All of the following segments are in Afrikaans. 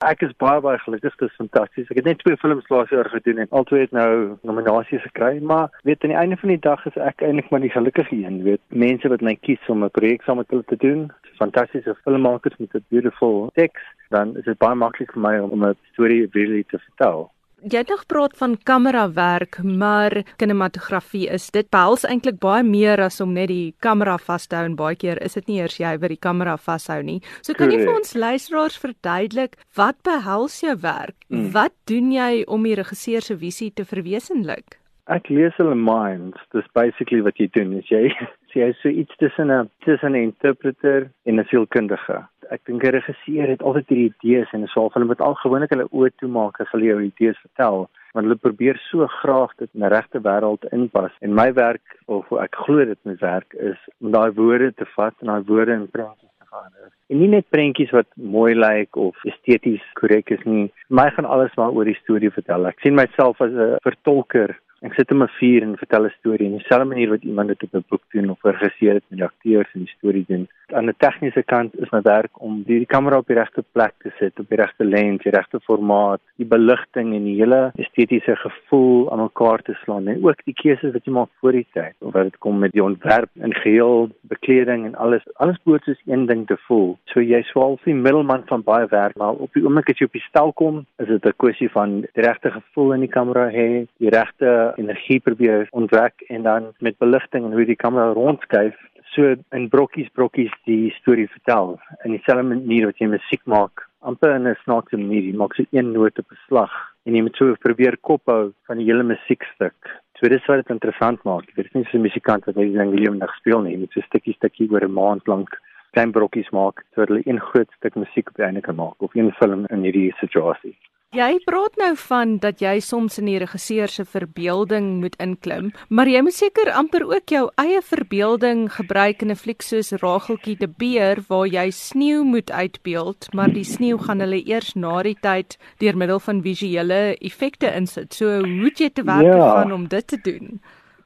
Ek is baie baie gelukkig, dit is fantasties. Ek het net twee films laas jaar gedoen en albei het nou nominasies gekry, maar weet aan die einde van die dag is ek eintlik maar die gelukkige een, weet. Mense wat my kies om 'n projek saam met hulle te doen, fantastiese filmmakers met 'n beautiful teks, dan is dit baie maklik vir my om 'n storie visueel te vertel. Jy het nog gepraat van kamerawerk, maar kinematografie is dit behels eintlik baie meer as om net die kamera vas te hou en baie keer is dit nie eers jy wat die kamera vashou nie. So kan jy vir ons luisteraars verduidelik wat behels jou werk? Hmm. Wat doen jy om die regisseur se visie te verwesenlik? Ek lees hulle minds. Dis basically wat jy doen. Is jy sê jy so iets tussen 'n tussen 'n interpreter en 'n sielkundige. Ek dink 'n regisseur het altyd hierdie idees en so hulle moet al gewoonlik hulle oë toemaak as hulle jou idees vertel. Want hulle probeer so graag dit in 'n regte wêreld inpas. En my werk of ek glo dit moet werk is om daai woorde te vat en daai woorde in prentjies te gaan. En nie net prentjies wat mooi lyk of esteties korrek is nie. My gaan alles maar oor die storie vertel. Ek sien myself as 'n vertolker Ek sit om 'n vuur en vertel 'n storie in dieselfde manier wat iemand dit op 'n boek doen of geregisseer het met die akteurs en die storie doen. Aan die tegniese kant is my werk om die, die kamera op die regte plek te sit, op die regte lens, die regte formaat, die beligting en die hele estetiese gevoel aan mekaar te slaan en ook die keuses wat jy maak voor die tyd of wat dit kom met die ontwerp en geheel bekleding en alles alles moet soos een ding te voel. So jy swaal die middelman van baie werk, maar op die oomblik as jy op die stel kom, is dit 'n kwessie van die regte gevoel in die kamera hê, die regte energie probeer ontwek en dan met beligting en hoe die kamera rondskuif so in brokkies brokkies die storie vertel. In dieselfde manier wat jy musiek maak amper in 'n snaakse manier. Jy maak so een noot op 'n slag en jy moet so probeer kophou van die hele musiekstuk. So dis wat dit interessant maak. Jy weet nie so 'n musikant wat net ding lewe nog speel nie. Jy moet so stukkie stukkie oor 'n maand lank klein brokkies maak sodat hulle een groot stuk musiek op die einde kan maak of een film in hierdie situasie Jy praat nou van dat jy soms in die regisseur se verbeelding moet inklim, maar jy moet seker amper ook jou eie verbeelding gebruik in 'n fliek soos Rageltjie die beer waar jy sneeu moet uitbeeld, maar die sneeu gaan hulle eers na die tyd deur middel van visuele effekte insit. So hoe moet jy te werk ja. gaan om dit te doen?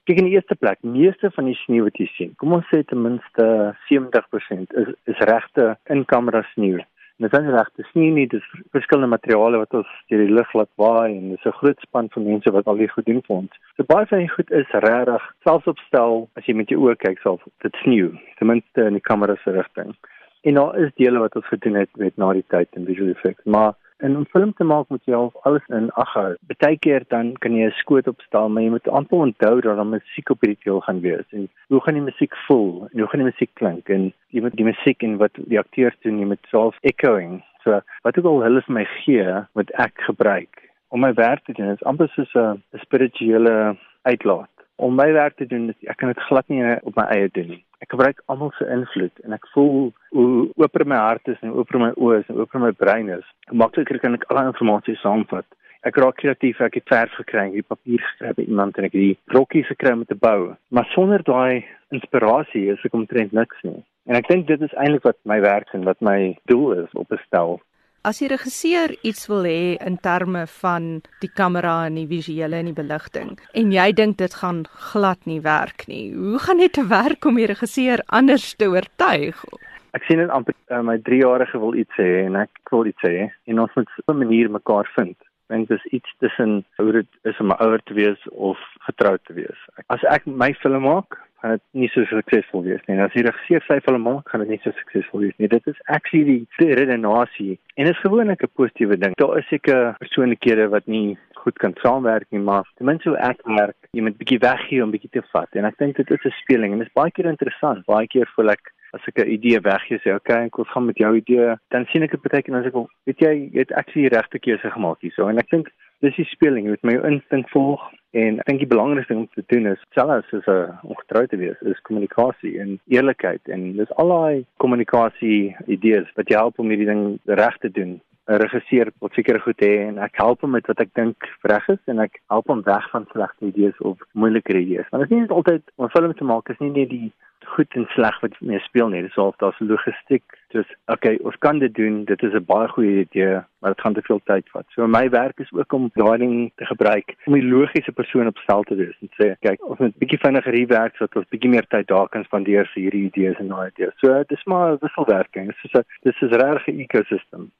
Kyk in die eerste plek, meeste van die sneeu wat jy sien, kom ons sê ten minste 70% is is regte in kamera sneeu. Dit is reg, dit is nie net dis verskillende materiale wat ons deur die lug laat waai en dis 'n groot span van mense wat al die goed doen vir ons. So baie van die goed is regtig selfs opstel as jy met jou oë kyk self dit sneeu, ten minste in die kamera se rigting. En daar is dele wat ons gedoen het met na die tyd en visual effects, maar En om film te maak moet jy al alles in ag hou. Partykeer dan kan jy 'n skoot opstel, maar jy moet amper onthou dat daar musiek op hierdie deel gaan wees. En hoe gaan die musiek voel? En hoe gaan die musiek klink? En jy moet die musiek en wat die akteurs doen, jy moet self echoing. So wat ook al hulle vir my gee, moet ek gebruik om my werk te doen. Dit is amper soos 'n spirituele uitlaat. Om my werk te doen, ek kan dit glad nie op my eie doen nie ek gebruik almal se invloed en ek voel hoe oop my hart is en oop my oë is en oop my brein is. Makliker kan ek al die inligting saamvat. Ek raak kreatief, ek het verf gekry, ek het papier geskryf by iemand en ek het die brokkies gekry om te bou. Maar sonder daai inspirasie is ek omtrent niks nie. En ek dink dit is eintlik wat my werk en wat my doel is op 'n stel. As die regisseur iets wil hê in terme van die kamera en die visuele en die beligting en jy dink dit gaan glad nie werk nie. Hoe gaan dit te werk om die regisseur anders te oortuig? Ek sien dit amper uh, my 3-jarige wil iets sê en ek wil iets sê en ons moet op 'n manier mekaar vind. Ek dink dis iets tussen hoe dit is om 'n ouer te wees of getroud te wees. As ek my film maak, gaan dit nie so suksesvol wees nie. As die regisseur sy film maak, gaan dit nie so suksesvol wees nie. Dit is actually die redenasie en is gewoonlik 'n positiewe ding. Daar is seker persoonlikhede wat nie goed kan saamwerk nie, maar ten minste hoe ek werk, jy moet bietjie weggee om bietjie te vat. En ek dink dit is 'n speling en dit is baie keer interessant. Baie keer voel ek as ek 'n idee weggee sê, "Oké, ek wil gaan met jou idee." Dan sien ek dit baie keer en dan sê ek, "Weet jy, jy het actually die regte keuse gemaak hierso." En ek dink dis die speling, jy moet my instink volg En ek dink die belangrikste ding om te doen is selfs as 'n ongetroud te wees, is kommunikasie en eerlikheid en dis al daai kommunikasie idees wat jou help om hierdie ding reg te doen. 'n Regisseur wil seker goed hê en ek help hom met wat ek dink reg is en ek help hom weg van slegte idees of moeilike idees. Want dit is nie altyd om 'n film te maak, is nie net die goed en sleg wat mee speel nie. Dis al daar's logistiek. Dis okay, ons kan dit doen. Dit is 'n baie goeie idee, maar dit gaan te veel tyd vat. So my werk is ook om daai ding te gebruik om die logiese persoon op stel te wees en sê, kyk, ons moet 'n bietjie vinniger hier werk sodat ons bietjie meer tyd daar kan spandeer vir hierdie idees en daai idees. So dis maar wisselwerking. Dis is 'n dis is 'n regte ekosistem.